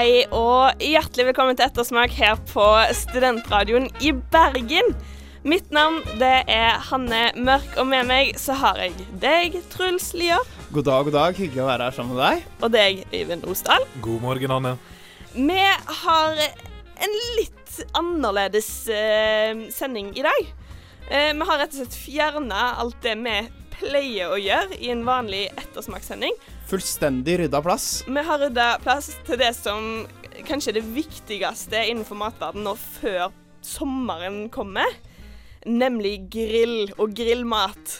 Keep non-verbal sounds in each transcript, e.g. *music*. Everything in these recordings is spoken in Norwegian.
hei, og hjertelig velkommen til Ettersmak her på Studentradioen i Bergen. Mitt navn det er Hanne Mørk, og med meg så har jeg deg, Truls Lier. God dag, god dag. Hyggelig å være her sammen med deg. Og deg, Øyvind Osdal. God morgen, Hanne. Vi har en litt annerledes eh, sending i dag. Eh, vi har rett og slett fjerna alt det vi pleier å gjøre i en vanlig ettersmakssending. Fullstendig rydda plass. Vi har rydda plass til det som kanskje er det viktigste innenfor matverden nå før sommeren kommer. Nemlig grill og grillmat.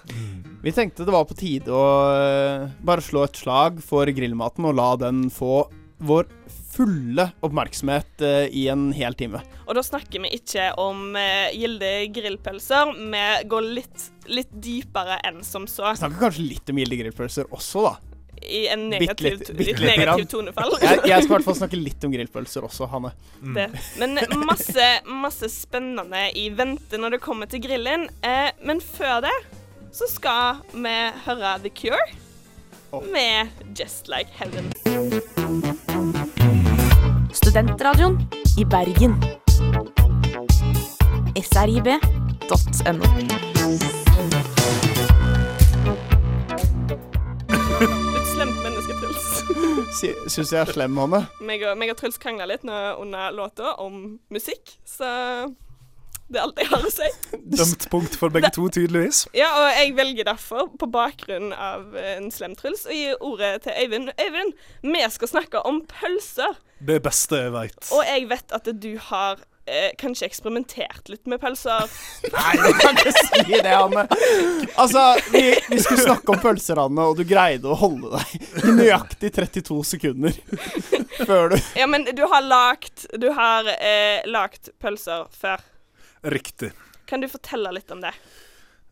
Vi tenkte det var på tide å uh, bare slå et slag for grillmaten og la den få vår fulle oppmerksomhet uh, i en hel time. Og da snakker vi ikke om uh, gilde grillpølser. Vi går litt, litt dypere enn som så. Vi snakker kanskje litt om gilde grillpølser også, da. I en negativ, Bitte litt- litt, bitte litt negativ tonefall. Jeg, jeg skal i hvert fall *laughs* snakke litt om grillpølser også, Hanne. Mm. det. Men masse, masse spennende i vente når det kommer til grillen. Eh, men før det så skal vi høre The Cure oh. med Just Like Heaven. Studentradioen i Bergen. srib.no. *laughs* Syns jeg er slem, Hanne? meg, og, meg og Truls krangla litt under låta om musikk, så det er alt jeg har å si. Dømt punkt for begge to, tydeligvis. Ja, og jeg velger derfor, på bakgrunn av en slem Truls, å gi ordet til Øyvind. Øyvind, vi skal snakke om pølser. Det beste jeg veit. Og jeg vet at du har eh, kanskje eksperimentert litt med pølser. *laughs* Nei, du kan ikke si det, Anne. Altså, vi, vi skulle snakke om pølser, Anne, og du greide å holde deg i nøyaktig 32 sekunder *laughs* før du Ja, men du har lagt Du har eh, lagt pølser før. Riktig. Kan du fortelle litt om det?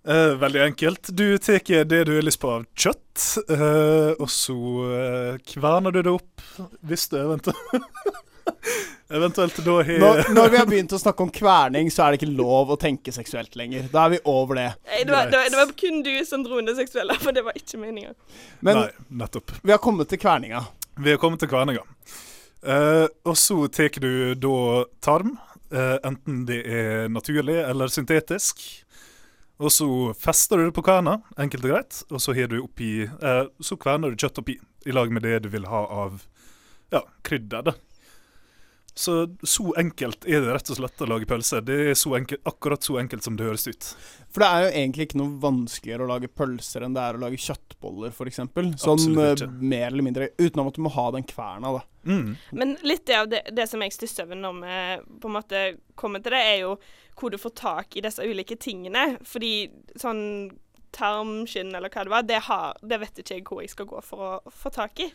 Eh, veldig enkelt. Du tar det du har lyst på av kjøtt, eh, og så eh, kverner du det opp hvis du eventuelt *laughs* Eventuelt da he... når, når vi har begynt å snakke om kverning, så er det ikke lov å tenke seksuelt lenger. Da er vi over det. Nei, det, var, det, var, det var kun du som dro inn det seksuelle, for det var ikke meninga. Men Nei, nettopp. vi har kommet til kverninga. Vi har kommet til kverninga. Uh, og så tar du da tarm, uh, enten det er naturlig eller syntetisk. Og så fester du det på kverna, enkelt og greit, og så du oppi uh, Så kverner du kjøtt oppi, i lag med det du vil ha av ja, krydder. da. Så så enkelt er det rett og slett å lage pølse. Det er så enkelt, akkurat så enkelt som det høres ut. For det er jo egentlig ikke noe vanskeligere å lage pølser enn det er å lage kjøttboller, f.eks. Sånn eh, mer eller mindre. Utenom at du må ha den kverna, da. Mm. Men litt av det, det som jeg stusser over når vi på en måte kommer til det, er jo hvor du får tak i disse ulike tingene. Fordi sånn tarmskinn eller hva det var, det, har, det vet ikke jeg hvor jeg skal gå for å få tak i.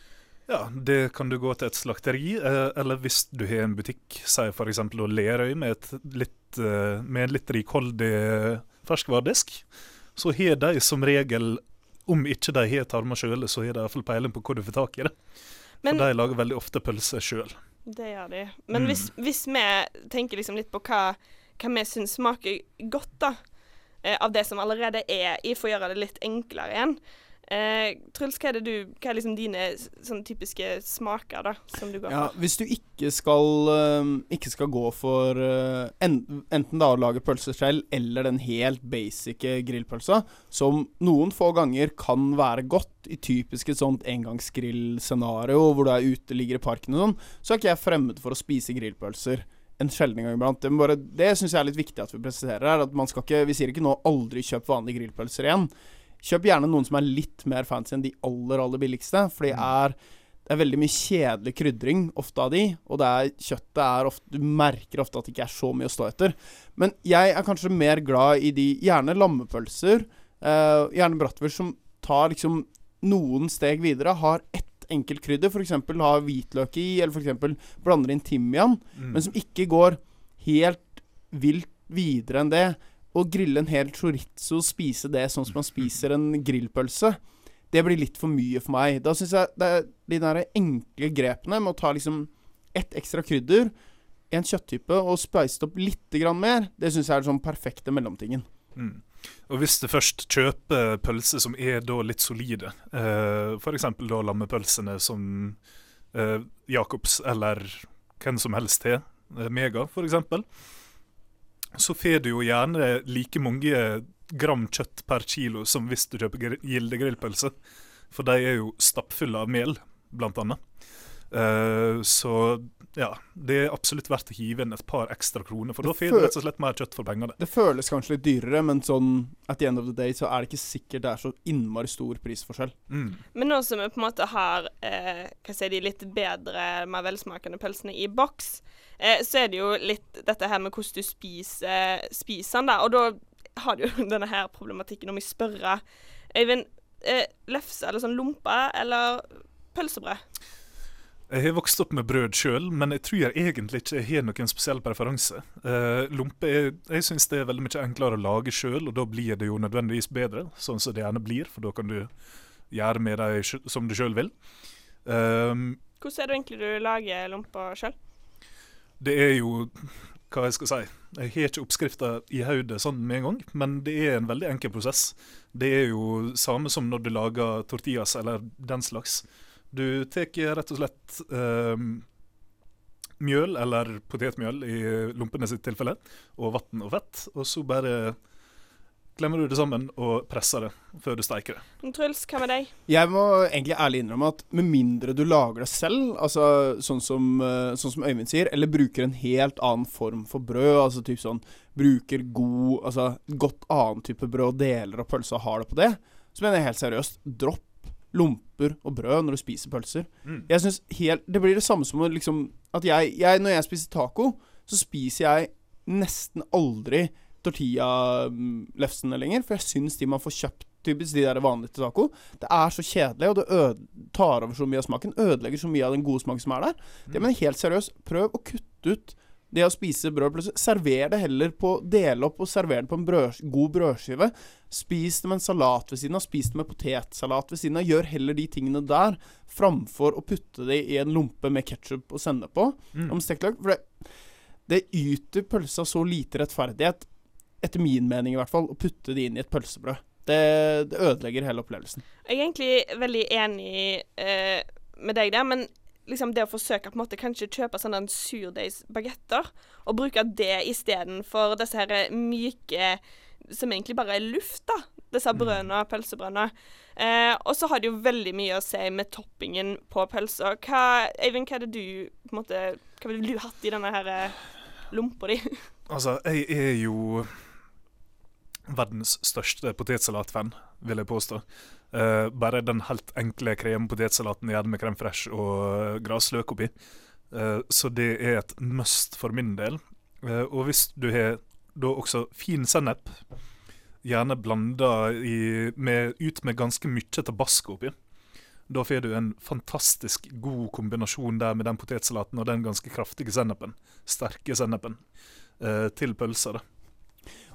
Ja, det kan du gå til et slakteri, eh, eller hvis du har en butikk, si f.eks. Lerøy, med, et litt, eh, med en litt rikholdig ferskvaredisk, så har de som regel, om ikke de har tarmer sjøl, så har de iallfall peiling på hvor du får tak i det. Men For de lager veldig ofte pølse sjøl. Det gjør de. Men Mm. hvis, hvis vi tenker liksom litt på hva, hva vi syns smaker godt, da, eh, av det som allerede er i, for å gjøre det litt enklere igjen. Eh, Truls, hva er du Hva er liksom dine sånn, typiske smaker, da, som du går Ja, hvis du ikke skal, eh, ikke skal gå for uh, en, enten da å lage pølser selv, eller den helt basic grillpølsa, som noen få ganger kan være godt i typisk et sånt engangsgrillscenario hvor du er ute, ligger i parken og sånn, så er ikke jeg fremmed for å spise grillpølser. En sjelden gang iblant. Det, bare- det syns jeg er litt viktig at vi presiserer her. At man skal ikke, vi sier ikke nå 'aldri kjøp vanlige grillpølser igjen'. Kjøp gjerne noen som er litt mer fancy enn de aller, aller billigste. For de er, det er veldig mye kjedelig krydring ofte av de, og det er, kjøttet er ofte Du merker ofte at det ikke er så mye å stå etter. Men jeg er kanskje mer glad i de Gjerne lammepølser, eh, gjerne bratwurst, som tar liksom noen steg videre. Har ett enkelt krydder, f.eks. har hvitløk i, eller f.eks. blander inn timian Mm. men som ikke går helt vilt videre enn det. Å grille en hel chorizo, og spise det sånn som man spiser en grillpølse, det blir litt for mye for meg. Da syns jeg det er de der enkle grepene med å ta liksom ett ekstra krydder, en kjøtttype, og spise det opp litt mer, det syns jeg er den sånn perfekte mellomtingen. Mm. Og hvis du først kjøper pølser som er da litt solide, uh, f.eks. da lammepølsene som uh, Jacobs eller hvem som helst til, eh, Mega f.eks., så får du jo gjerne like mange gram kjøtt per kilo som hvis du kjøper gildegrillpølse Gilde grillpølse. For de er jo stappfulle av mel, blant annet. Eh, så ja, det er absolutt verdt å hive inn et par ekstra kroner, for Det da får du rett og slett mer kjøtt for pengene. Det føles kanskje litt dyrere, men sånn at the end of the day så er det ikke sikkert det er så innmari stor prisforskjell. Mm. Men nå som vi på en måte har eh, hva sier de, litt bedre, mer velsmakende pølsene i boks, eh, så er det jo litt dette her med hvordan du spiser, spiser den, da. Og da har du jo *laughs* denne her problematikken om jeg spørre Øyvind, eh, lefse eller sånn lompe eller pølsebrød? Jeg har vokst opp med brød sjøl, men jeg tror jeg egentlig ikke jeg har noen spesiell preferanse. Uh, lompe er, Jeg syns det er veldig mye enklere å lage sjøl, og da blir det jo nødvendigvis bedre, sånn som det gjerne blir, for da kan du gjøre med dem som du sjøl vil. Um, Hvordan er det egentlig du lager lompa sjøl? det er jo hva jeg skal si. Jeg har ikke oppskrifta i hodet sånn med en gang, men det er en veldig enkel prosess. Det er jo samme som når du lager tortillas eller den slags. Du tar rett og slett eh, mjøl, eller potetmjøl i lompene sitt tilfelle, og vann og fett, og så bare klemmer du det sammen og presser det før du steiker det. Truls, hva med deg? Jeg må egentlig ærlig innrømme at med mindre du lager det selv, altså sånn som, eh, sånn som Øyvind sier, eller bruker en helt annen form for brød, altså typ sånn bruker god, altså godt annen type brød og deler av pølsa og har det på det, så mener jeg helt seriøst, dropp lomper og brød når du spiser pølser. Mm. Jeg synes helt, Det blir det samme som liksom At jeg, jeg Når jeg spiser taco, så spiser jeg nesten aldri tortilla-lefsene lenger, for jeg syns de man får kjøpt Typisk de der vanlige til taco. Det er så kjedelig, og det øde, tar over så mye av smaken. Ødelegger så mye av den gode smaken som er der. Det mener helt seriøst. Prøv å kutte ut det å spise brød. Plutselig. Server det heller på Del opp og server det på en brød, god brødskive. Spis det med en salat ved siden av. Spis det med potetsalat ved siden av. Gjør heller de tingene der framfor å putte det i en lompe med ketsjup og sennep på. Mm. Om stekt løk. For det, det yter pølsa så lite rettferdighet, etter min mening i hvert fall, å putte det inn i et pølsebrød. Det, det ødelegger hele opplevelsen. Jeg er egentlig veldig enig eh, med deg der, men liksom det å forsøke på en måte kanskje kjøpe sånne surdeigsbagetter, og bruke det istedenfor disse her myke som egentlig bare er luft, da. Disse brødene, pølsebrødene. Eh, og så har det jo veldig mye å si med toppingen på pølsa. Hva, Eivind, hva er det du på en måte, Hva ville du hatt i denne her eh, lompa di? *laughs* Altså, jeg er jo verdens største potetsalatfan, vil jeg påstå. Eh, bare den helt enkle kremen-potetsalaten, gjerne med krem fresh og eh, grasløk oppi. Uh, så det er et must for min del. Uh, og hvis du har da også fin sennep, gjerne blanda ut med ganske mye tabasco oppi, da får du en fantastisk god kombinasjon der med den potetsalaten og den ganske kraftige sennepen. Sterke sennepen. Til pølser.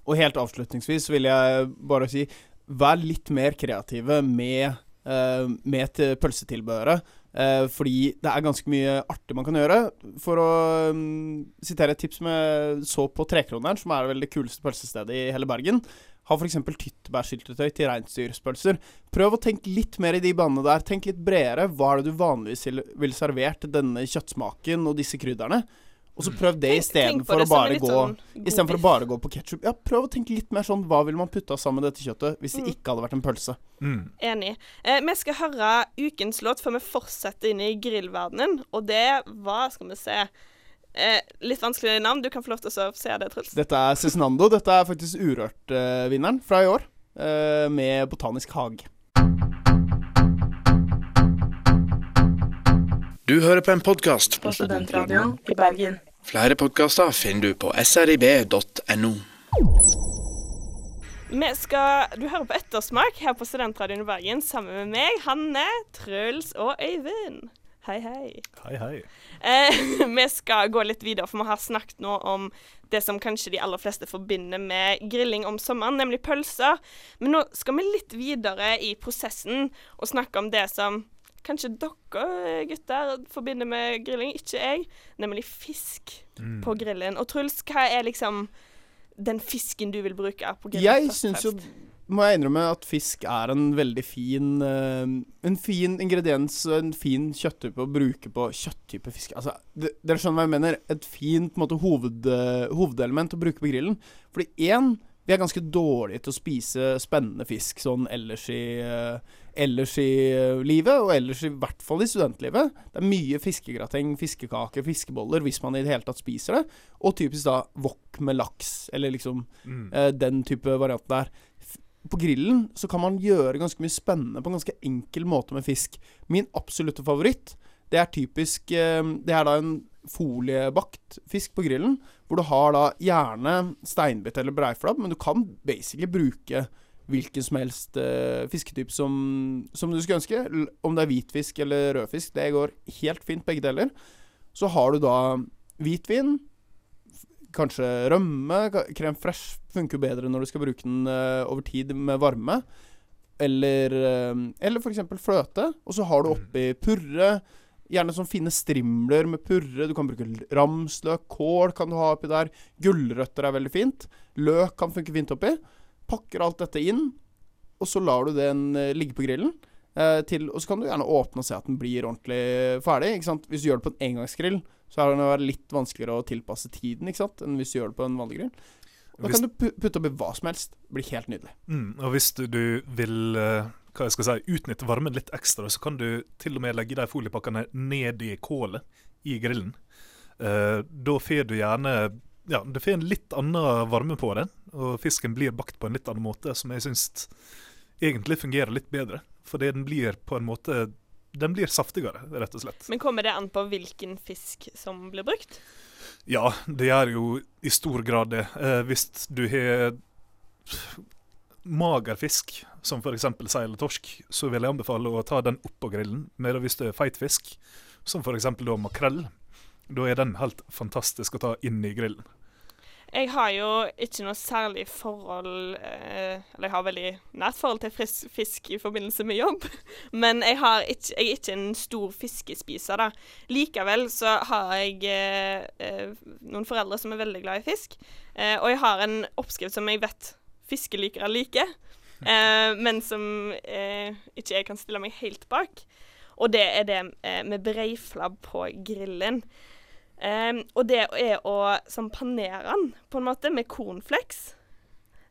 Og helt avslutningsvis vil jeg bare si Vær litt mer kreative med, uh, med pølsetilbehøret. Uh, fordi det er ganske mye artig man kan gjøre. For å um, sitere et tips som jeg så på Trekroneren, som er vel det kuleste pølsestedet i hele Bergen. Ha f.eks. tyttebærsyltetøy til reinsdyrspølser. Prøv å tenke litt mer i de banene der. Tenk litt bredere. Hva er det du vanligvis vil- servert denne kjøttsmaken og disse krydderne? Og så prøv det på istedenfor å bare gå sånn Istedenfor å bare gå på ketsjup. Ja, prøv å tenke litt mer sånn Hva ville man putta sammen med dette kjøttet hvis det Mm. ikke hadde vært en pølse? Mm. Enig. Eh, vi skal høre ukens låt før vi fortsetter inn i grillverdenen, og det var, skal vi se eh, Litt vanskelig navn. Du kan få lov til å se det, Truls. Dette er Cezinando. Dette er faktisk Urørt-vinneren fra i år. eh, med Botanisk hage. Du hører på en podkast. På Studentradioen i Bergen. Flere podkaster finner du på srib.no. Vi skal, Du hører på Ettersmak her på Studentradioen i Bergen sammen med meg, Hanne, Truls og Øyvind. Hei, hei. Hei, hei. Eh, *laughs* vi skal gå litt videre, for vi har snakket nå om det som kanskje de aller fleste forbinder med grilling om sommeren, nemlig pølser. Men nå skal vi litt videre i prosessen og snakke om det som kanskje dere gutter forbinder med grilling, ikke jeg, nemlig fisk Mm. på grillen. Og Truls, hva er liksom den fisken du vil bruke på grillen? Jeg syns jo må jeg innrømme at fisk er en veldig fin uh, En fin ingrediens og en fin kjøtttype å bruke på kjøtttype fisk. Altså, det, dere skjønner hva jeg mener? Et fint på en måte, hoved, uh, hovedelement å bruke på grillen. Fordi én, vi er ganske dårlige til å spise spennende fisk sånn ellers i, eh, ellers i eh, livet, og ellers i hvert fall i studentlivet. Det er mye fiskegrateng, fiskekaker, fiskeboller, hvis man i det hele tatt spiser det. Og typisk da wok med laks, eller liksom Mm. eh, den type variant der. På grillen så kan man gjøre ganske mye spennende på en ganske enkel måte med fisk. Min absolutte favoritt, det er typisk eh, Det er da en foliebakt fisk på grillen, hvor du har da gjerne steinbit eller breiflabb, men du kan basically bruke hvilken som helst uh, fisketype som, som du skulle ønske. Om det er hvitfisk eller rødfisk, det går helt fint begge deler. Så har du da hvitvin, kanskje rømme. Krem fresh funker bedre når du skal bruke den uh, over tid med varme. Eller, uh, eller f.eks. fløte. Og så har du oppi purre. Gjerne sånn fine strimler med purre. Du kan bruke ramsløk. Kål kan du ha oppi der. Gulrøtter er veldig fint. Løk kan funke fint oppi. Pakker alt dette inn, og så lar du den eh, ligge på grillen. eh, til, og så kan du gjerne åpne og se at den blir ordentlig ferdig. Ikke sant? Hvis du gjør det på en engangsgrill, så er det litt vanskeligere å tilpasse tiden ikke sant? enn hvis du gjør det på en vanlig grill. Da Hvis- kan du pu- putte oppi hva som helst. Det blir helt nydelig. Mm, og hvis du, du vil eh, hva jeg skal si, utnytte varmen litt ekstra, så kan du til og med legge de foliepakkene ned i kålet i grillen. Eh, da får du gjerne ja, du får en litt annen varme på det, og fisken blir bakt på en litt annen måte, som jeg syns egentlig fungerer litt bedre. Fordi den blir på en måte Den blir saftigere, rett og slett. Men kommer det an på hvilken fisk som blir brukt? Ja, det gjør jo i stor grad det. Eh, hvis du har mager fisk, som f.eks. sei eller torsk, så vil jeg anbefale å ta den opp på grillen. Men hvis det er feit fisk, som f.eks. makrell, da er den helt fantastisk å ta inn i grillen. Jeg har jo ikke noe særlig forhold eh, Eller jeg har veldig nært forhold til frisk fisk i forbindelse med jobb. *laughs* Men jeg, har ikke, jeg er ikke en stor fiskespiser, da. Likevel så har jeg eh, eh, noen foreldre som er veldig glad i fisk. Eh, og jeg har en oppskrift som jeg vet fiskelikere liker, *laughs* eh, men som eh, ikke jeg kan stille meg helt bak. Og det er det med breiflabb på grillen. Ehm, og det er å sånn panere den, på en måte, med cornflakes.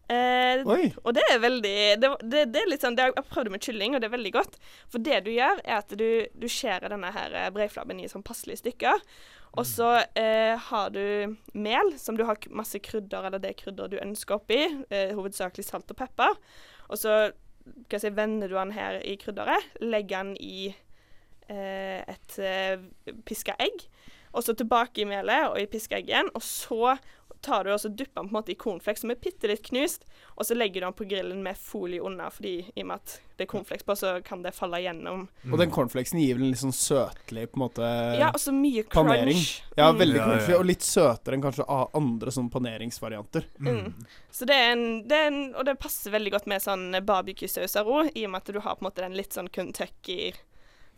Uh, og det er veldig det, det, det er litt sånn, Jeg prøvd det med kylling, og det er veldig godt. For det du gjør, er at du, du skjærer denne her eh, breiflabben i sånn passelige stykker. Og så uh, har du mel, som du har masse krydder, eller det krydder du ønsker oppi. Uh, hovedsakelig salt og pepper. Og så si, vender du den her i krydderet. Legger den i et piska egg. Og så tilbake i melet og i piskeeggen. Og så tar du og så dupper den på en måte i cornflakes som er bitte litt knust. Og så legger du den på grillen med folie under, fordi i og med at det er cornflakes på, så kan det falle gjennom. Og den cornflakesen gir vel en litt sånn søtlig på en måte Ja, og så mye panering. crunch. Ja, Mm. veldig Ja, crunchy, ja. og litt søtere enn kanskje andre sånne paneringsvarianter. Mm. Så det er en, det er en Og det passer veldig godt med sånn barbecue-sauser òg, i og med at du har på en måte den litt sånn Kentucky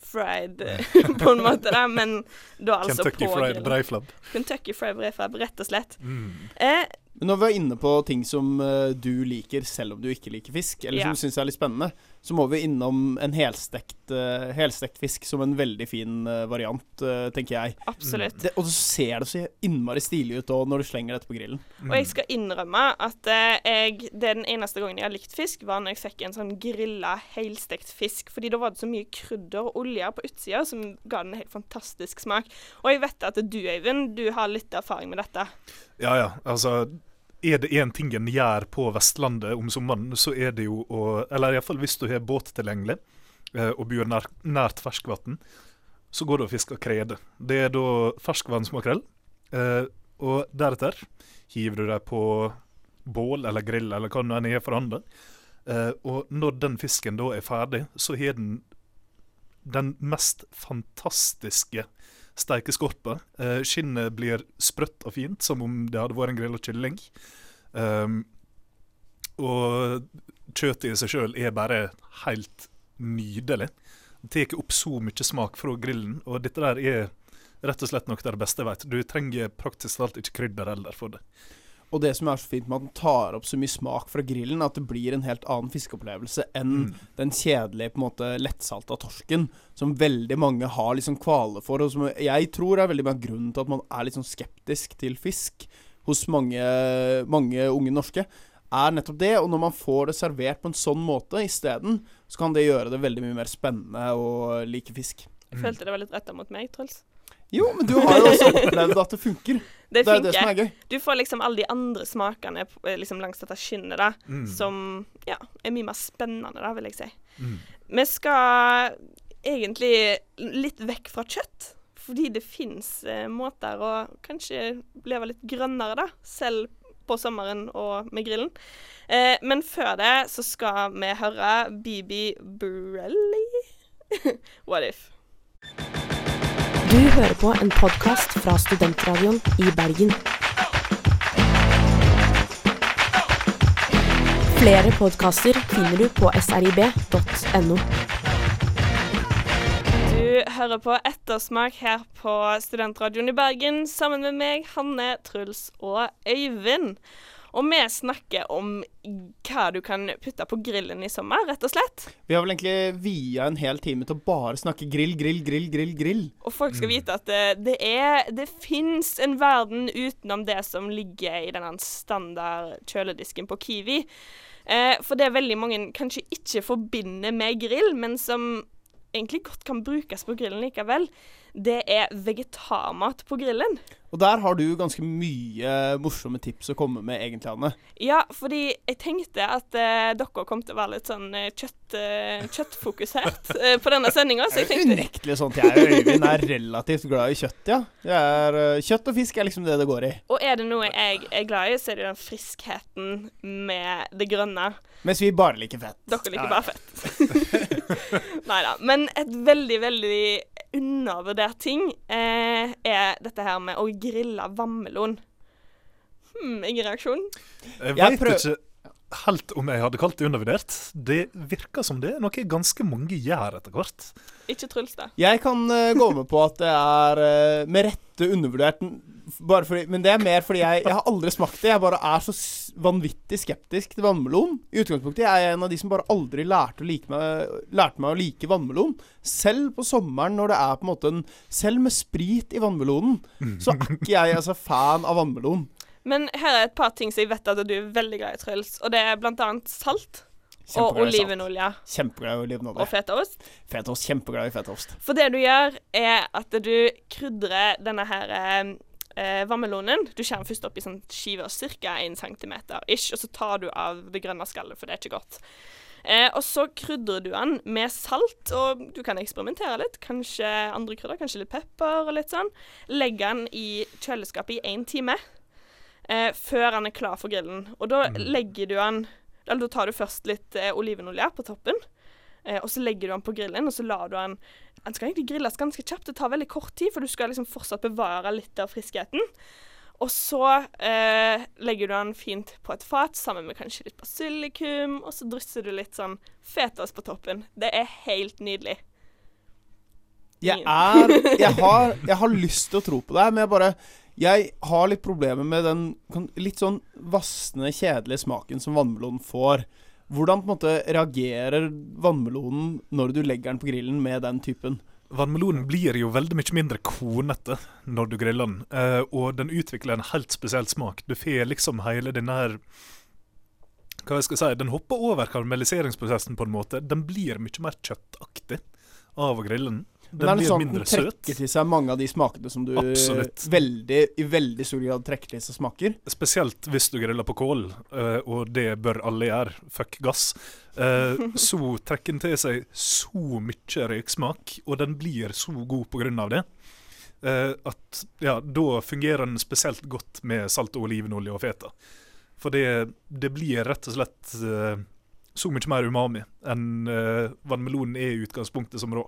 fried *laughs* på en måte, da, men da altså Kentucky på fried breiflabb. Kentucky fried breiflabb, rett og slett. Mm. Eh, Men når vi er inne på ting som uh, du liker selv om du ikke liker fisk, eller Ja. som du syns er litt spennende, så må vi innom en helstekt, uh, helstekt fisk som en veldig fin uh, variant, uh, tenker jeg. absolutt. Det, og så ser det så innmari stilig ut òg når du slenger dette på grillen. Mm. Og jeg skal innrømme at jeg, det er den eneste gangen jeg har likt fisk, var når jeg fikk en sånn grilla, helstekt fisk. Fordi da var det så mye krydder og olje på utsida som ga den en helt fantastisk smak. Og jeg vet at du, Øyvind, du har litt erfaring med dette. Ja, ja. Altså, er det én ting en gjør på Vestlandet om sommeren, så er det jo å Eller iallfall hvis du har båt tilgjengelig eh, og bor nær, nært ferskvann, så går det å fiske krede. Det er da ferskvannsmakrell. Eh, og deretter hiver du dem på bål eller grill eller hva det enn er for andre. Eh, og når den fisken da er ferdig, så har den den mest fantastiske steikeskorpa. Uh, skinnet blir sprøtt og fint, som om det hadde vært en grilla kylling. Um, og kjøttet i seg sjøl er bare helt nydelig. Det tar opp så mye smak fra grillen, og dette der er rett og slett noe av det beste jeg vet. Du trenger praktisk talt ikke krydder heller for det. Og det som er så fint med at den tar opp så mye smak fra grillen, at det blir en helt annen fiskeopplevelse enn Mm. den kjedelige, på en måte lettsalta torsken, som veldig mange har liksom kvale for, og som jeg tror er veldig mye av grunnen til at man er litt sånn skeptisk til fisk hos mange, mange unge norske, er nettopp det. Og når man får det servert på en sånn måte isteden, så kan det gjøre det veldig mye mer spennende å like fisk. Jeg følte det var litt retta mot meg, Truls. Jo, men du *laughs* har jo også opplevd at det funker. Det Det er det som er gøy. Du får liksom alle de andre smakene liksom langs dette skinnet, da, Mm. som ja, er mye mer spennende, da, vil jeg si. Mm. Vi skal egentlig litt vekk fra kjøtt, fordi det fins eh, måter å kanskje leve litt grønnere, da, selv på sommeren og med grillen. Eh, men før det så skal vi høre Bibi Burelli. *laughs* What if? Du hører på en podkast fra Studentradioen i Bergen. Flere podkaster finner du på srib.no. Du hører på Ettersmak her på Studentradioen i Bergen sammen med meg, Hanne, Truls og Øyvind. Og vi snakker om hva du kan putte på grillen i sommer, rett og slett. Vi har vel egentlig via en hel time til å bare snakke grill, grill, grill, grill, grill. Og folk skal vite at det, det er Det fins en verden utenom det som ligger i denne standard kjøledisken på Kiwi. Eh, for det er veldig mange kanskje ikke forbinder med grill, men som egentlig godt kan brukes på grillen likevel. Det er vegetarmat på grillen. Og der har du ganske mye morsomme tips å komme med, egentlig, Anne. Ja, fordi jeg tenkte at eh, dere kom til å være litt sånn eh, kjøtt, eh, kjøttfokusert *laughs* eh, på denne sendinga, så jeg tenkte Unektelig sånt. jeg og Øyvind er relativt glad i kjøtt, ja. Er, eh, kjøtt og fisk er liksom det det går i. Og er det noe jeg er glad i, så er det den friskheten med det grønne. Mens vi bare liker fett. Dere liker Ja, bare fett. *laughs* Nei da. Men et veldig, veldig undervurdert ting eh, er dette her med å grille vammelon. Hm, ingen reaksjon? Jeg prøv- ikke helt om jeg hadde kalt det undervurdert. Det virker som det er noe ganske mange gjør etter hvert. Ikke Truls, da. Jeg kan uh, gå med på at det er uh, med rette undervurdert, fordi, men det er mer fordi jeg, jeg har aldri smakt det. Jeg bare er så vanvittig skeptisk til vannmelon. I utgangspunktet jeg er en av de som bare aldri lærte, like meg, lærte meg å like vannmelon. Selv på sommeren når det er på en måte en Selv med sprit i vannmelonen, så er ikke jeg altså fan av vannmelon. Men her er et par ting som jeg vet at du er veldig glad i, Truls. Og det er blant annet salt og Kjempeglad i salt. olivenolje Kjempeglad i og olivenolje. fetaost. Fetaost. Kjempeglad i fetaost. For det du gjør, er at du krydrer denne her eh, vannmelonen. Du skjærer den først opp i sånn skiver ca. 1 cm ish, og så tar du av det grønne skallet, for det er ikke godt. Eh, og så krydrer du den med salt, og du kan eksperimentere litt. Kanskje andre krydder, kanskje litt pepper og litt sånn. Legg den i kjøleskapet i én time eh, før den er klar for grillen. Og da legger du den Eller da tar du først litt eh, olivenolje på toppen. Eh, og så legger du den på grillen, og så lar du den Den skal egentlig grilles ganske kjapt. Det tar veldig kort tid, for du skal liksom fortsatt bevare litt av friskheten. Og så eh, legger du den fint på et fat sammen med kanskje litt basilikum, og så drysser du litt sånn fetaost på toppen. Det er helt nydelig. Jeg er *laughs* jeg har, jeg har lyst til å tro på deg, men jeg bare Jeg har litt problemer med den litt sånn vassende, kjedelige smaken som vannmelonen får. Hvordan på en måte reagerer vannmelonen når du legger den på grillen med den typen? Vannmelonen blir jo veldig mye mindre kornete når du griller den, eh, og den utvikler en helt spesiell smak. Du får liksom hele denne her Hva jeg skal si, Den hopper over karamelliseringsprosessen på en måte. Den blir mye mer kjøttaktig av å grille den. Men Den er det sånn at den trekker til seg mange av de smakene som du Absolutt. veldig, i veldig stor grad trekker til seg smaker? Spesielt hvis du griller på kål, eh, og det bør alle gjøre. Fuck gass. Eh, *laughs* så trekker den til seg så mye røyksmak, og den blir så god på grunn av det. eh, at ja, da fungerer den spesielt godt med salt og olivenolje og feta. For det, det blir rett og slett så mye mer umami enn vannmelonen er i utgangspunktet som rå.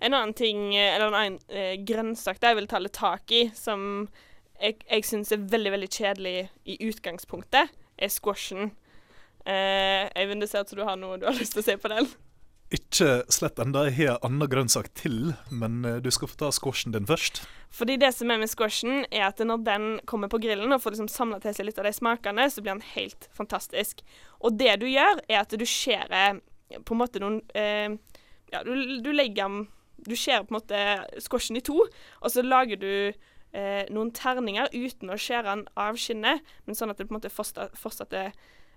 En annen ting, eh, eller en annen eh, grønnsak jeg vil ta litt tak i, som jeg, jeg syns er veldig, veldig kjedelig i utgangspunktet, er squashen. Eh, Eivind, det ser ut som du har noe du har *laughs* lyst til å se på den. ikke slett enda. Jeg har en annen grønnsak til, men eh, du skal få ta squashen din først. Fordi det som er med squashen, er at når den kommer på grillen og får liksom samla til seg litt av de smakene, så blir den helt fantastisk. Og det du gjør, er at du skjærer på en måte noen eh, Ja, du, du legger den Du skjærer på en måte squashen i to, og så lager du eh, noen terninger uten å skjære den av skinnet, men sånn at det på en måte fortsatt, er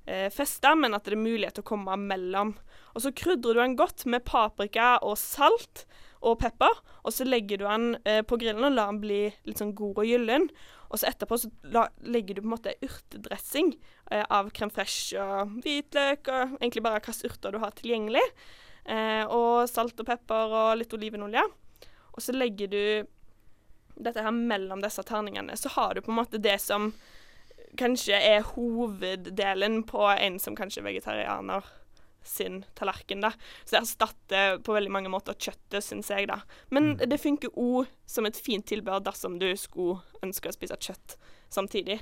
eh, festa, men at det er mulighet til å komme mellom. Og så krydrer du den godt med paprika og salt og pepper, og så legger du den eh, på grillen og lar den bli litt sånn god og gyllen. Og så etterpå så la, legger du på en måte urtedressing eh, av crème fraîche og hvitløk og egentlig bare hvilke urter du har tilgjengelig. Eh, og salt og pepper og litt olivenolje. Og så legger du dette her mellom disse terningene. Så har du på en måte det som kanskje er hoveddelen på en som kanskje er vegetarianer sin tallerken, da. Så det erstatter på veldig mange måter kjøttet, syns jeg, da. Men det funker òg som et fint tilbehør dersom du skulle ønske å spise kjøtt samtidig.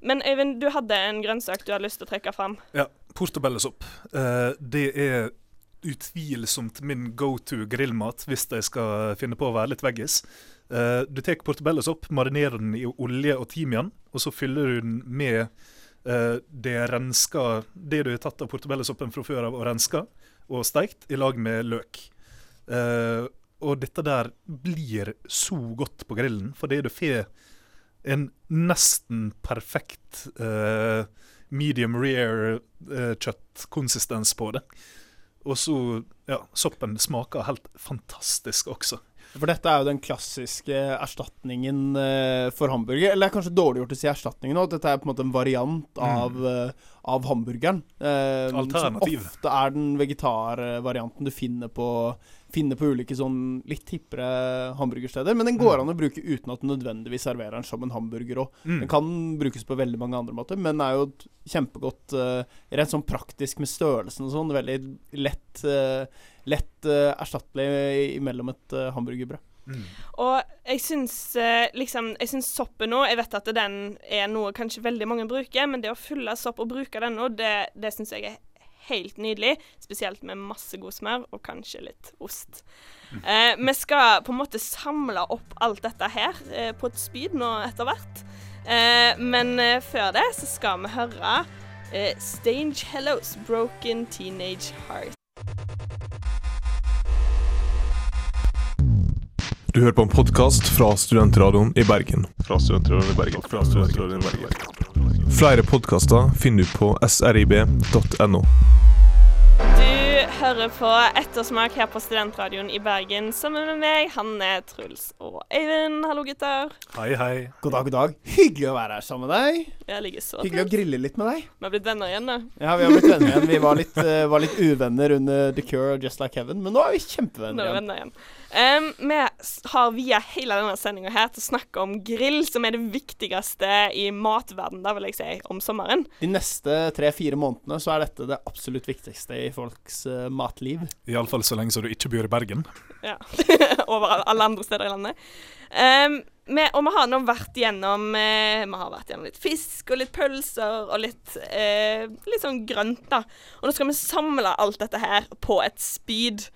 Men Øyvind, du hadde en grønnsak du hadde lyst til å trekke fram. Ja, portobellesopp. Eh, det er utvilsomt min go to grillmat hvis jeg skal finne på å være litt veggis. Uh, du tar portobellosopp, marinerer den i olje og timian, og så fyller du den med uh, det renska Det du har tatt av portobellosoppen fra før av og renska og steikt, i lag med løk. Uh, og dette der blir så godt på grillen, fordi du får en nesten perfekt medium rare kjøttkonsistens på det. Og så, ja, soppen smaker helt fantastisk også. For dette er jo den klassiske erstatningen eh, for hamburger. Eller det er kanskje dårlig gjort å si erstatningen nå. Dette er på en måte en variant av, mm. av hamburgeren. Eh, Alternativ. Som ofte er den vegetarvarianten du finner på, finner på ulike sånn litt hippere hamburgersteder. Men den går an å bruke uten at du nødvendigvis serverer den som en hamburger òg. Mm. Den kan brukes på veldig mange andre måter, men er jo et kjempegodt uh, Rent sånn praktisk med størrelsen og sånn. Veldig lett, uh, lett uh, erstattelig mellom et hamburgerbrød. Mm. Og jeg syns liksom Jeg syns soppen nå Jeg vet at den er noe kanskje veldig mange bruker, men det å fylle sopp og bruke den nå, det, det syns jeg er helt nydelig. Spesielt med masse god smør og kanskje litt ost. Eh, vi skal på en måte samle opp alt dette her eh, på et spyd nå etter hvert. Eh, men eh, før det så skal vi høre eh, Stange Hellos Broken Teenage Heart. Du hører på en podkast fra Studentradioen i Bergen. Fra Studentradioen i Bergen. Fra Studentradioen i Bergen. Flere podkaster finner du på srib.no. Du hører på Ettersmak her på Studentradioen i Bergen sammen med meg, Hanne, Truls og Eivind. Hallo, gutter. Hei, hei. God dag, god dag. Hyggelig å være her sammen med deg. Jeg ligger så Hyggelig å grille litt med deg. Vi har blitt venner igjen, da. Ja, vi har blitt venner igjen. Vi var litt, uh, var litt uvenner under The Cure og Just Like Heaven, men nå er vi kjempevenner Nå er vi igjen. venner igjen. Em, vi har via hele denne sendinga her til å snakke om grill, som er det viktigste i matverden, da vil jeg si, om sommeren. De neste tre-fire månedene så er dette det absolutt viktigste i folks uh, matliv. Iallfall så lenge så du ikke bor i Bergen. Ja. *laughs* Over alle andre steder i landet. Um, vi, og vi har nå vært gjennom eh, Vi har vært gjennom litt fisk og litt pølser og litt, eh, litt sånn grønt, da. Og nå skal vi samle alt dette her på et spyd.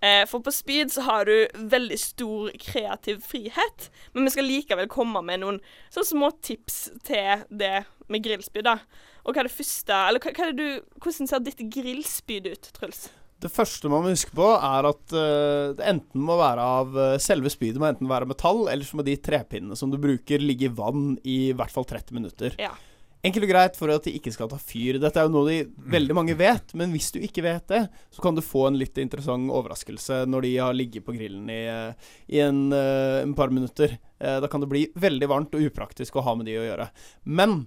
Eh, for på speed så har du veldig stor kreativ frihet, men vi skal likevel komme med noen sånne små tips til det med grillspyd, da. Og hva er det første Eller hva, hva er det du Hvordan ser ditt grillspyd ut, Truls? Det første man må huske på, er at uh, det enten må være av uh, Selve spydet må enten være metall, eller så må de trepinnene som du bruker, ligge i vann i hvert fall 30 minutter. Ja. Enkelt og greit for at de ikke skal ta fyr. Dette er jo noe de veldig mange vet, men hvis du ikke vet det, så kan du få en litt interessant overraskelse når de har ligget på grillen i, eh, i en, eh, en par minutter. Eh, Da kan det bli veldig varmt og upraktisk å ha med de å gjøre. Men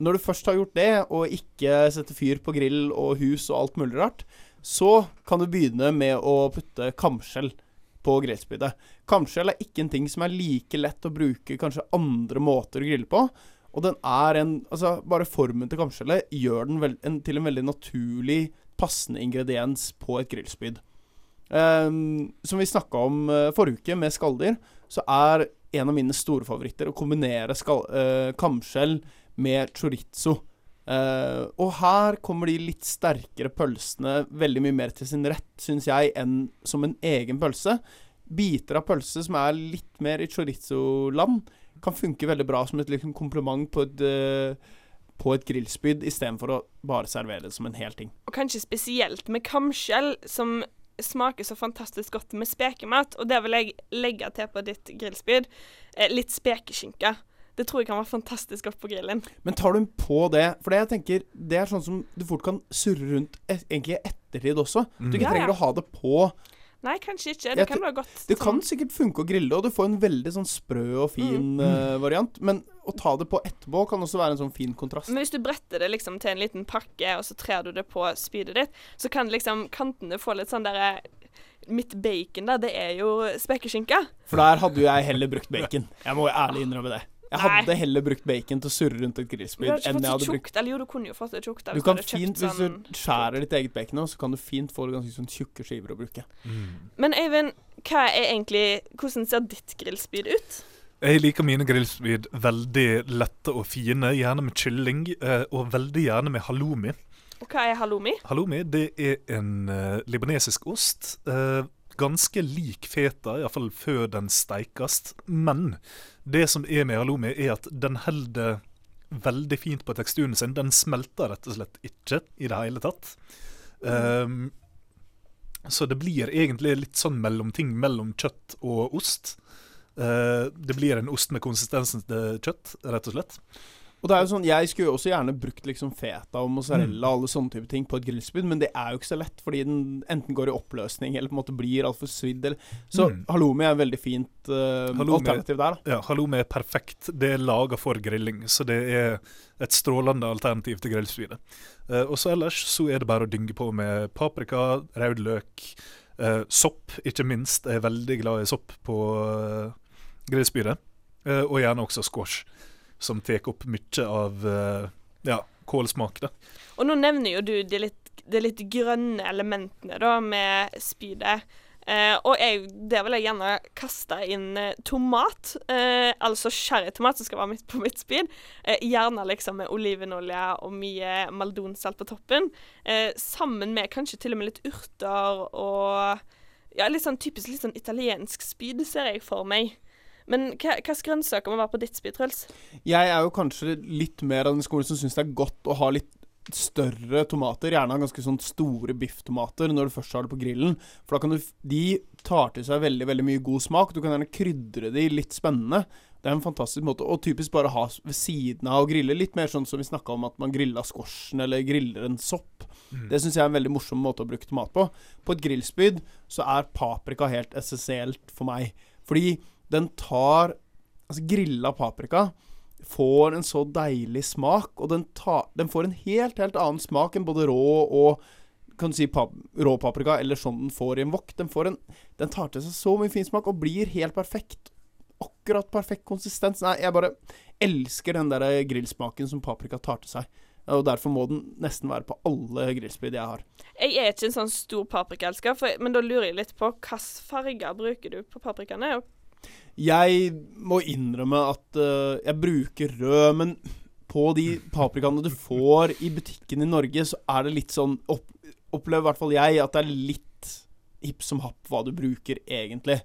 når du først har gjort det, og ikke setter fyr på grill og hus og alt mulig rart, så kan du begynne med å putte kamskjell på grillspydet. Kamskjell er ikke en ting som er like lett å bruke kanskje andre måter å grille på. Og den er en Altså, bare formen til kamskjellet gjør den vel, en, til en veldig naturlig, passende ingrediens på et grillspyd. Um, som vi snakka om uh, forrige uke med skalldyr, så er en av mine store favoritter å kombinere skal, uh, kamskjell med chorizo. Uh, og her kommer de litt sterkere pølsene veldig mye mer til sin rett, syns jeg, enn som en egen pølse. Biter av pølse som er litt mer i chorizo-land, kan funke veldig bra som et liksom, kompliment på et, eh, på et grillspyd, istedenfor å bare servere det som en hel ting. Og kanskje spesielt med kamskjell, som smaker så fantastisk godt med spekemat. Og det vil jeg legge til på ditt grillspyd. Eh, litt spekeskinke. Det tror jeg kan være fantastisk godt på grillen. Men tar du på det For det jeg tenker, det er sånn som du fort kan surre rundt et, egentlig i ettertid også. Du ikke Ja, trenger ja. å ha det på Nei, kanskje ikke. Det kan være godt. Det kan sånn- sikkert funke å grille, og du får en veldig sånn sprø og fin eh, variant. Men å ta det på etterpå kan også være en sånn fin kontrast. Men hvis du bretter det liksom til en liten pakke, og så trer du det på spydet ditt, så kan liksom kantene få litt sånn derre Mitt bacon, da, det er jo spekeskinke. For der hadde jo jeg heller brukt bacon. Jeg må jo ærlig innrømme det. Jeg Nei. hadde heller brukt bacon til å surre rundt et grillspyd enn jeg hadde brukt. Eller jo, du kunne jo fått det tjukt. Du kan fint, Hvis sånn- du skjærer ditt eget bacon så kan du fint få det ganske sånn tjukke skiver å bruke. Men Øyvind, hva er egentlig Hvordan ser ditt grillspyd ut? Jeg liker mine grillspyd veldig lette og fine, gjerne med kylling, eh, og veldig gjerne med halloumi. Og hva er halloumi? Halloumi det er en uh, libanesisk ost. eh, ganske lik feta, iallfall før den steikes. Men det som er med halloumi, er at den holder veldig fint på teksturen sin. Den smelter rett og slett ikke i det hele tatt. Um, så det blir egentlig litt sånn mellomting mellom kjøtt og ost. Uh, det blir en ost med konsistensen til kjøtt, rett og slett. Og det er jo sånn, Jeg skulle jo også gjerne brukt liksom feta og mozzarella og alle sånne type ting på et grillspyd, men det er jo ikke så lett, fordi den enten går i oppløsning eller på en måte blir altfor svidd. Eller. Så Mm. halloumi er en veldig fint uh, alternativ der. da. Ja, halloumi er perfekt. Det er laga for grilling, så det er et strålende alternativ til grillspydet. Uh, og så ellers så er det bare å dynge på med paprika, rød løk, uh, sopp, ikke minst. Jeg er veldig glad i sopp på uh, grillspydet. Eh, og gjerne også squash, som tar opp mye av eh, ja, kålsmak. da. Og nå nevner jo du de litt, de litt grønne elementene da, med spydet. Eh, og jeg, der vil jeg gjerne kaste inn eh, tomat. Eh, altså sherrytomat, som skal være midt på mitt spyd. Eh, gjerne liksom med olivenolje og mye maldonsalt på toppen. Eh, sammen med kanskje til og med litt urter og Ja, litt sånn typisk litt sånn italiensk spyd, ser jeg for meg. Men hva slags grønnsaker må være på ditt spyd, Truls? Jeg er jo kanskje litt mer av den skolen som syns det er godt å ha litt større tomater. Gjerne ganske sånn store bifftomater når du først har det på grillen. For da kan du De tar til seg veldig veldig mye god smak. Du kan gjerne krydre de litt spennende. Det er en fantastisk måte og typisk bare ha ved siden av å grille. Litt mer sånn som vi snakka om at man grilla squashen eller griller en sopp. Det syns jeg er en veldig morsom måte å bruke tomat på. På et grillspyd så er paprika helt essensielt for meg. Fordi den tar Altså grilla paprika får en så deilig smak, og den, tar, den får en helt, helt annen smak enn både rå og kan du si pap rå paprika, eller sånn den får i en wok. Den, en, den tar til seg så mye fin smak og blir helt perfekt. Akkurat perfekt konsistens. Nei, jeg bare elsker den der grillsmaken som paprika tar til seg. Og derfor må den nesten være på alle grillspyd jeg har. Jeg er ikke en sånn stor paprikaelsker, men da lurer jeg litt på hvilke farger bruker du på paprikaene? Og Jeg må innrømme at uh, jeg bruker rød, men på de paprikaene du får i butikken i Norge, så er det litt sånn opp, Opplever i hvert fall jeg at det er litt hipp som happ hva du bruker egentlig.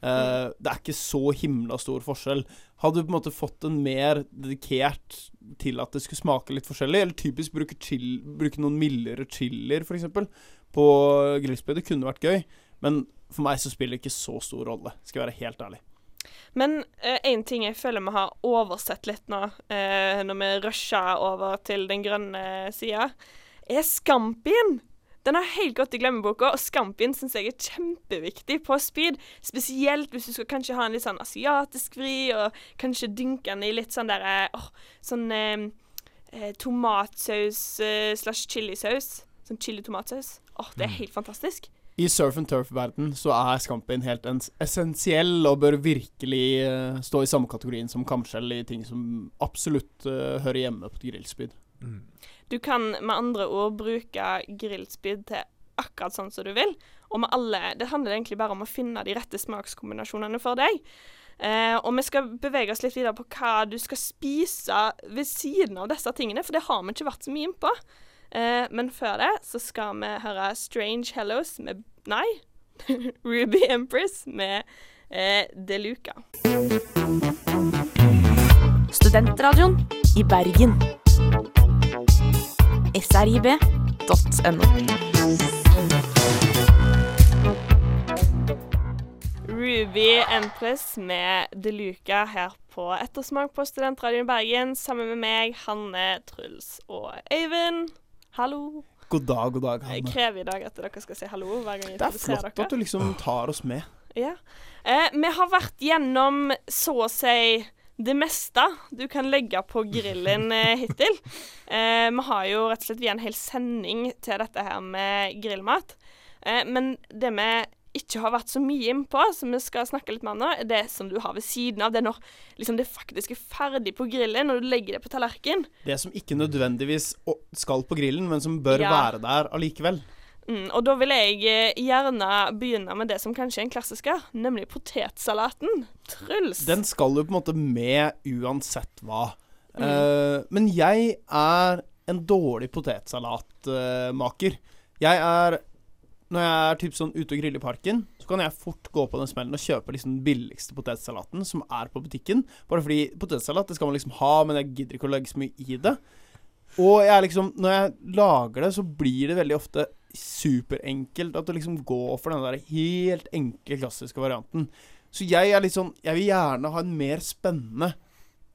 Eh, det er ikke så himla stor forskjell. Hadde du på en måte fått en mer dedikert til at det skulle smake litt forskjellig, eller typisk bruke, chill, bruke noen mildere chilier f.eks. på grillspyd, det kunne vært gøy, men for meg så spiller det ikke så stor rolle, skal jeg være helt ærlig. Men én ting jeg føler vi har oversett litt nå, eh, når vi rusher over til den grønne sida, er skampien. Den har helt gått i glemmeboka, og skampien syns jeg er kjempeviktig på speed. Spesielt hvis du skal kanskje ha en litt sånn asiatisk vri, og kanskje dynke den i litt sånn derre oh, sånn eh, eh, tomatsaus eh, slash chilisaus. Sånn chili-tomatsaus. Åh, det er helt fantastisk. I surf and turf-verden så er Scampin helt essensiell og bør virkelig uh, stå i samme kategorien som kamskjell i ting som absolutt uh, hører hjemme på grillspyd. Mm. Du kan med andre ord bruke grillspyd til akkurat sånn som du vil. Og med alle Det handler egentlig bare om å finne de rette smakskombinasjonene for deg. Uh, og vi skal bevege oss litt videre på hva du skal spise ved siden av disse tingene, for det har vi ikke vært så mye innpå. Eh, men før det så skal vi høre Strange Hellos med Nei, *laughs* Ruby Empress med eh, De Luca. Studentradioen i Bergen. srib.no. Ruby Empress med De Luca her på Ettersmak på Studentradioen i Bergen, sammen med meg, Hanne, Truls og Øyvind. Hallo. God dag, god dag, Jeg krever i dag at dere skal si hallo hver gang jeg Det er flott dere. at du liksom tar oss med. Ja. Eh, vi har vært gjennom så å si det meste du kan legge på grillen *laughs* eh, hittil. Eh, vi har jo rett og slett via en hel sending til dette her med grillmat. Eh, men det vi ikke har vært så mye innpå, som vi skal snakke litt mer om nå, er det som du har ved siden av. Det er når liksom, det faktisk er ferdig på grillen, når du legger det på tallerkenen. Det som ikke nødvendigvis skal på grillen, men som bør Ja. være der allikevel. Mm, og da vil jeg eh, gjerne begynne med det som kanskje er en klassiker, nemlig potetsalaten. Truls. Den skal jo på en måte med uansett hva. Eh, men jeg er en dårlig potetsalatmaker. jeg er Når jeg er typ sånn ute og griller i parken, så kan jeg fort gå på den smellen og kjøpe liksom den billigste potetsalaten som er på butikken. Bare fordi potetsalat det skal man liksom ha, men jeg gidder ikke å legge så mye i det. Og jeg liksom Når jeg lager det, så blir det veldig ofte superenkelt at du liksom går for den der helt enkle, klassiske varianten. Så jeg er litt sånn Jeg vil gjerne ha en mer spennende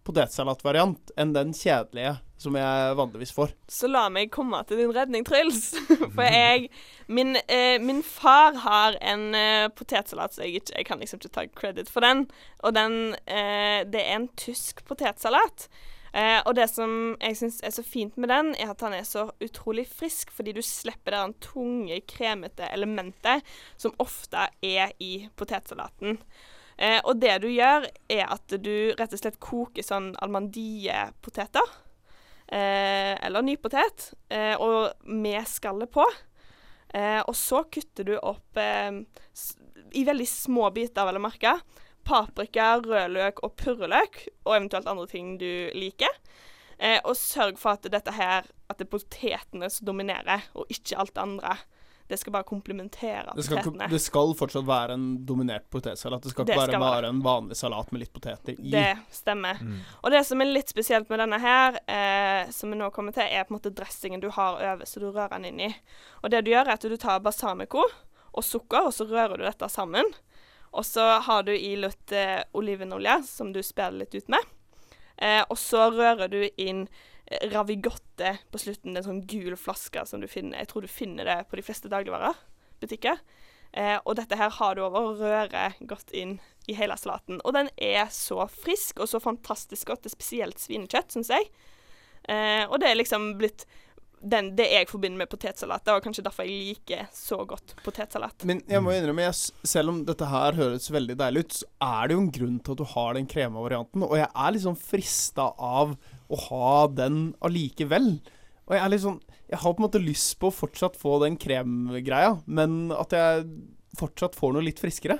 potetsalatvariant enn den kjedelige som jeg vanligvis får. Så la meg komme til din redning, Truls. *laughs* For jeg Min, eh, min far har en eh, potetsalat, så jeg, jeg kan liksom ikke ta credit for den. Og den eh, Det er en tysk potetsalat. Eh, og det som jeg syns er så fint med den, er at han er så utrolig frisk, fordi du slipper det tunge, kremete elementet som ofte er i potetsalaten. Eh, og det du gjør, er at du rett og slett koker sånn almandiepoteter. Eh, eller nypotet, eh, og med skallet på. Eh, og så kutter du opp eh, i veldig små biter, vel å merke. Paprika, rødløk og purreløk, og eventuelt andre ting du liker. Eh, og sørg for at dette her, at det er potetene som dominerer, og ikke alt det andre. Det skal bare komplementere Det skal, potetene. det skal fortsatt være en dominert potetsalat. Det skal Det bare skal være. være en vanlig salat med litt poteter i. Det stemmer. Og det som er litt spesielt med denne her, eh, som vi nå kommer til, er på en måte dressingen du har over, så du rører den inn i. Og det du gjør, er at du tar balsamico og sukker, og så rører du dette sammen. Og så har du i litt eh, olivenolje, som du spiller litt ut med. Eh, og så rører du inn ravigotte på slutten. Det er en sånn gul flaske som du finner Jeg tror du finner det på de fleste dagligvarebutikker. Eh, og dette her har du over å røre godt inn i hele salaten. Og den er så frisk og så fantastisk godt. Det er spesielt svinekjøtt, syns jeg. Eh, og det er liksom blitt den, det jeg forbinder med potetsalat. Det var kanskje derfor jeg liker så godt potetsalat. Men jeg må innrømme, jeg, selv om dette her høres veldig deilig ut, så er det jo en grunn til at du har den krema varianten. Og jeg er liksom frista av å ha den allikevel. Og jeg er litt sånn Jeg har på en måte lyst på å fortsatt få den kremgreia, men at jeg fortsatt får noe litt friskere.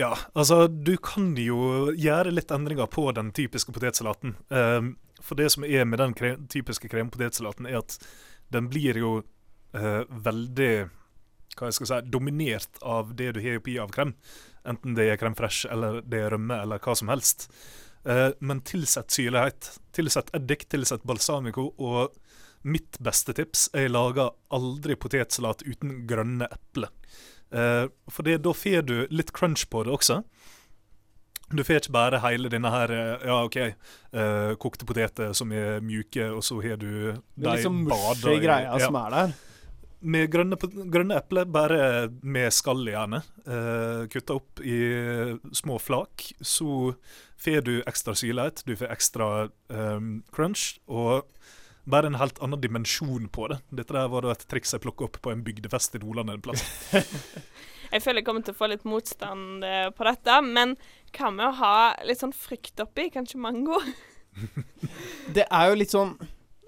Ja, altså du kan jo gjøre litt endringer på den typiske potetsalaten. Um, for det som er med den kre typiske krempotetsalaten, er at den blir jo uh, veldig hva jeg skal si, dominert av det du har oppi av krem. Enten det er krem fresh eller det er rømme eller hva som helst. Eh, men tilsett syrlighet. Tilsett eddik, tilsett balsamico. Og mitt beste tips er jeg lager aldri potetsalat uten grønne epler. Eh, for det, da får du litt crunch på det også. Du får ikke bare hele denne her eh, Ja, OK, eh, kokte poteter som er mjuke, og så har du Det er liksom mushy greia som er der. Med grønne, grønne epler, bare med skall gjerne. Uh, Kutta opp i små flak. Så får du ekstra syrlighet, du får ekstra eh, crunch, og bare en helt annen dimensjon på det. Dette der var da et triks jeg plukka opp på en bygdefest i Nordland en plass. *laughs* Jeg føler jeg kommer til å få litt motstand eh, på dette, men hva med å ha litt sånn frukt oppi? Kanskje mango? *laughs* Det er jo litt sånn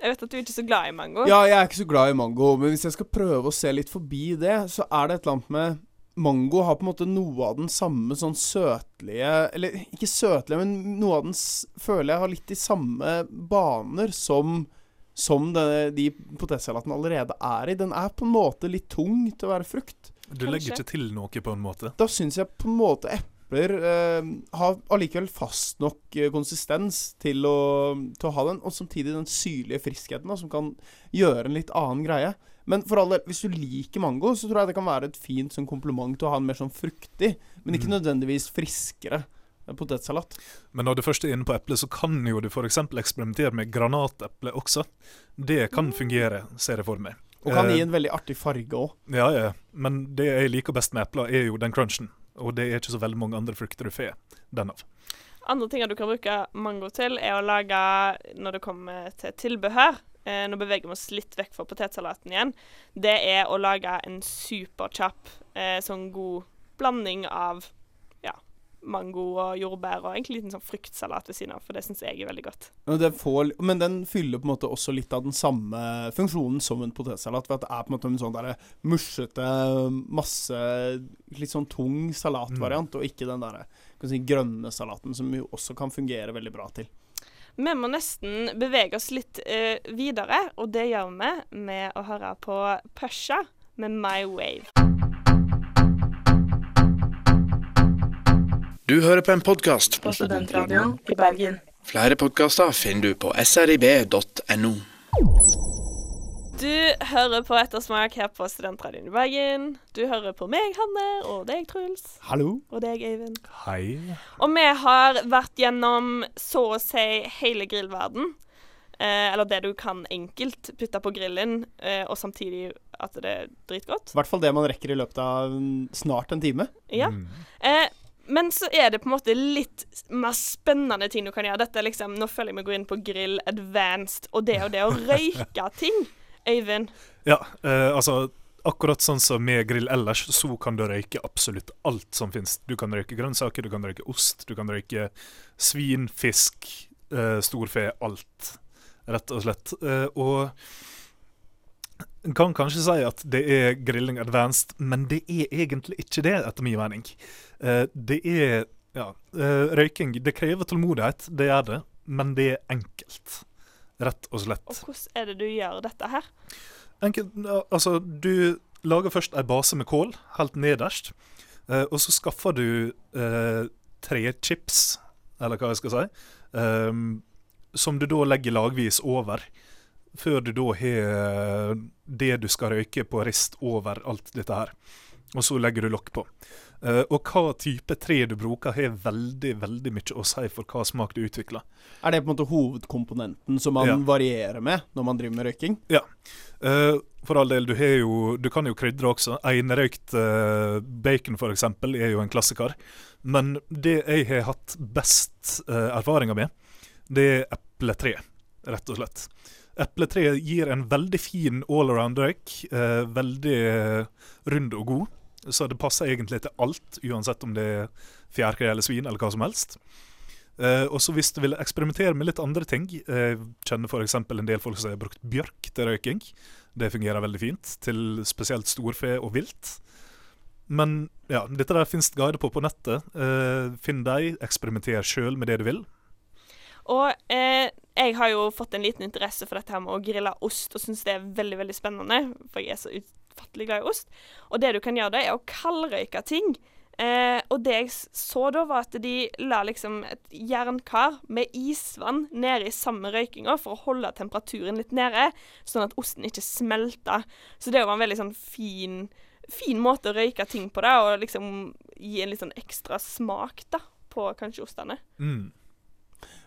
Jeg vet at du er ikke så glad i mango. Ja, jeg er ikke så glad i mango, men hvis jeg skal prøve å se litt forbi det, så er det et eller annet med mango har på en måte noe av den samme sånn søtlige Eller ikke søtlige, men noe av den s- føler jeg har litt de samme baner som som denne, de potetsalatene allerede er i. Den er på en måte litt tung til å være frukt. Du legger Kanskje. ikke til noe, på en måte. Da syns jeg på en måte epler eh, har allikevel fast nok eh, konsistens til å, til å ha den, og samtidig den syrlige friskheten da, som kan gjøre en litt annen greie. Men for all del, hvis du liker mango, så tror jeg det kan være et fint sånn kompliment til å ha en mer sånn fruktig, men ikke Mm. nødvendigvis friskere eh, potetsalat. Men når du først er inne på eple, så kan jo du f.eks. eksperimentere med granateple også. Det kan fungere, ser jeg for meg. Og kan Eh, gi en veldig artig farge òg. Ja, ja. Men det jeg liker best med epler, er jo den crunchen. Og det er ikke så veldig mange andre frukter du får den av. Andre ting du kan bruke mango til, er å lage når det kommer til tilbehør. Eh, nå beveger vi oss litt vekk fra potetsalaten igjen. Det er å lage en superkjapp, eh, sånn god blanding av mango og jordbær og egentlig en liten sånn fruktsalat ved siden av, for det syns jeg er veldig godt. Får, men den fyller på en måte også litt av den samme funksjonen som en potetsalat. ved at det er på en måte en sånn der musjete, masse Litt sånn tung salatvariant, og ikke den der si, grønne salaten, som jo også kan fungere veldig bra til. Vi må nesten bevege oss litt uh, videre, og det gjør vi med å høre på Pusha med My Wave. Du hører på en podkast. På Studentradioen i Bergen. Flere podkaster finner du på srib.no. Du hører på Ettersmak her på Studentradioen i Bergen. Du hører på meg, Hanne, og deg, Truls, Hallo? og deg, Eivind. Hei. Og vi har vært gjennom så å si hele grillverden. Eh, eller det du kan enkelt putte på grillen, eh, og samtidig at det er dritgodt. I hvert fall det man rekker i løpet av snart en time. Ja. Mm. Eh, men så er det på en måte litt mer spennende ting du kan gjøre. Dette er liksom, Nå føler jeg meg går inn på grill advanced, og det og det å røyke *laughs* ting. Øyvind. Ja, eh, altså akkurat sånn som med grill ellers, så kan du røyke absolutt alt som finnes. Du kan røyke grønnsaker, du kan røyke ost, du kan røyke svin, fisk, eh, storfe, alt. Rett og slett. Eh, og en kan kanskje si at det er grilling advanced, men det er egentlig ikke det, etter min mening. Eh, det er ja, eh, røyking. Det krever tålmodighet, det gjør det, men det er enkelt. Rett og slett. Og hvordan er det du gjør dette her? Enkelt, altså, du lager først ei base med kål, helt nederst. eh, og så skaffer du eh, tre chips, eller hva jeg skal si, eh, som du da legger lagvis over. Før du da har det du skal røyke på rist over alt dette her. Og så legger du lokk på. Eh, og hva type tre du bruker, har veldig veldig mye å si for hva smak du utvikler. Er det på en måte hovedkomponenten som man Ja. varierer med når man driver med røyking? Ja, for all del, du, har jo, du kan jo krydre også. Einrøykt uh, bacon eksempel er jo en klassiker. Men det jeg har hatt best uh, erfaringer med, det er epletre, rett og slett. Epletre gir en veldig fin allround-røyk. eh, veldig eh, rund og god. Så det passer egentlig til alt, uansett om det er fjærkre eller svin eller hva som helst. Eh, og så hvis du vil eksperimentere med litt andre ting Jeg kjenner f.eks. en del folk som har brukt bjørk til røyking. Det fungerer veldig fint, til spesielt storfe og vilt. Men ja, dette der finnes guider på på nettet. Eh, finn deg, eksperimenter sjøl med det du vil. Og eh, jeg har jo fått en liten interesse for dette her med å grille ost, og syns det er veldig veldig spennende, for jeg er så utfattelig glad i ost. Og det du kan gjøre da, er å kaldrøyke ting. Eh, og det jeg så da, var at de la liksom et jernkar med isvann nede i samme røykinga for å holde temperaturen litt nede, sånn at osten ikke smelta. Så det var en veldig sånn fin, fin måte å røyke ting på, da, og liksom gi en litt sånn ekstra smak da, på kanskje ostene. Mm.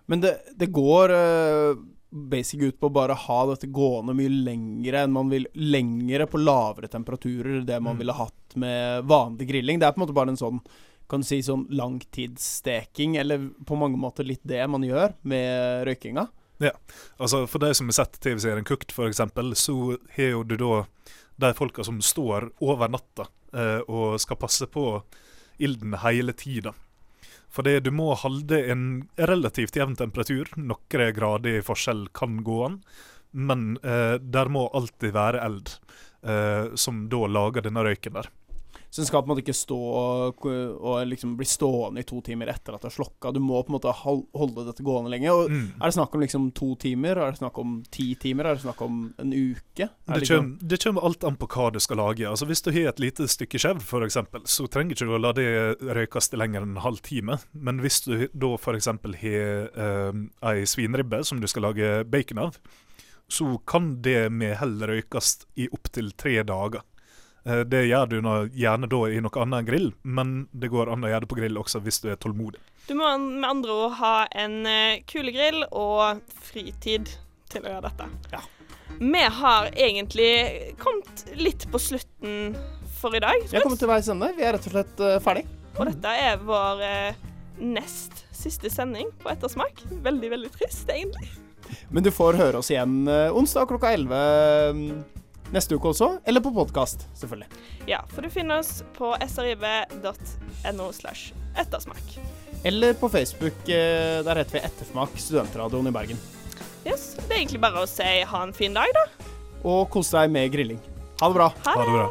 Men det, det går uh, basic ut på å bare ha dette gående mye lengre enn man vil Lengre på lavere temperaturer det man Mm. ville hatt med vanlig grilling. Det er på en måte bare en sånn kan du si sånn langtidssteking, eller på mange måter litt det man gjør med røykinga. Ja, Altså For de som har sett TV-serien Cooked, f.eks., så har jo du da de folka som står over natta eh, og skal passe på ilden hele tida. For det, du må holde en relativt jevn temperatur. Noen grader forskjell kan gå an. Men eh, der må alltid være eld, eh, som da lager denne røyken der. Så den skal på en måte ikke stå og, og liksom bli stående i to timer etter at det er slokka. Du må på en måte holde dette gående lenge. Og Mm. Er det snakk om liksom to timer? Er det snakk om ti timer? Er det snakk om en uke? Det liksom- det kommer alt an på hva du skal lage. Altså Hvis du har et lite stykke skjev, f.eks., så trenger ikke du å la det røykes til lenger enn en halv time. Men hvis du da f.eks. har eh, ei svinribbe som du skal lage bacon av, så kan det med hell røykes i opptil tre dager. Eh, Det gjør du nå, gjerne da i noe annet enn grill, men det går an å gjøre det på grill også hvis du er tålmodig. Du må med andre ord ha en uh, kulegrill og fritid til å gjøre dette. Ja. Vi har egentlig kommet litt på slutten for i dag. Vi er kommet til veis ende. Vi er rett og slett eh, ferdig. Og dette er vår eh, nest siste sending på Ettersmak. Veldig, veldig trist, egentlig. Men du får høre oss igjen eh, onsdag klokka 11 mm, neste uke også. Eller på podkast, selvfølgelig. Ja, for du finner oss på srib.no slash ettersmak. Eller på Facebook. eh, Der heter vi Ettersmak, studentradioen i Bergen. Yes, det er egentlig bare å si ha en fin dag, da. Og kos deg med grilling. Ha det bra. Ha Ha det. det bra.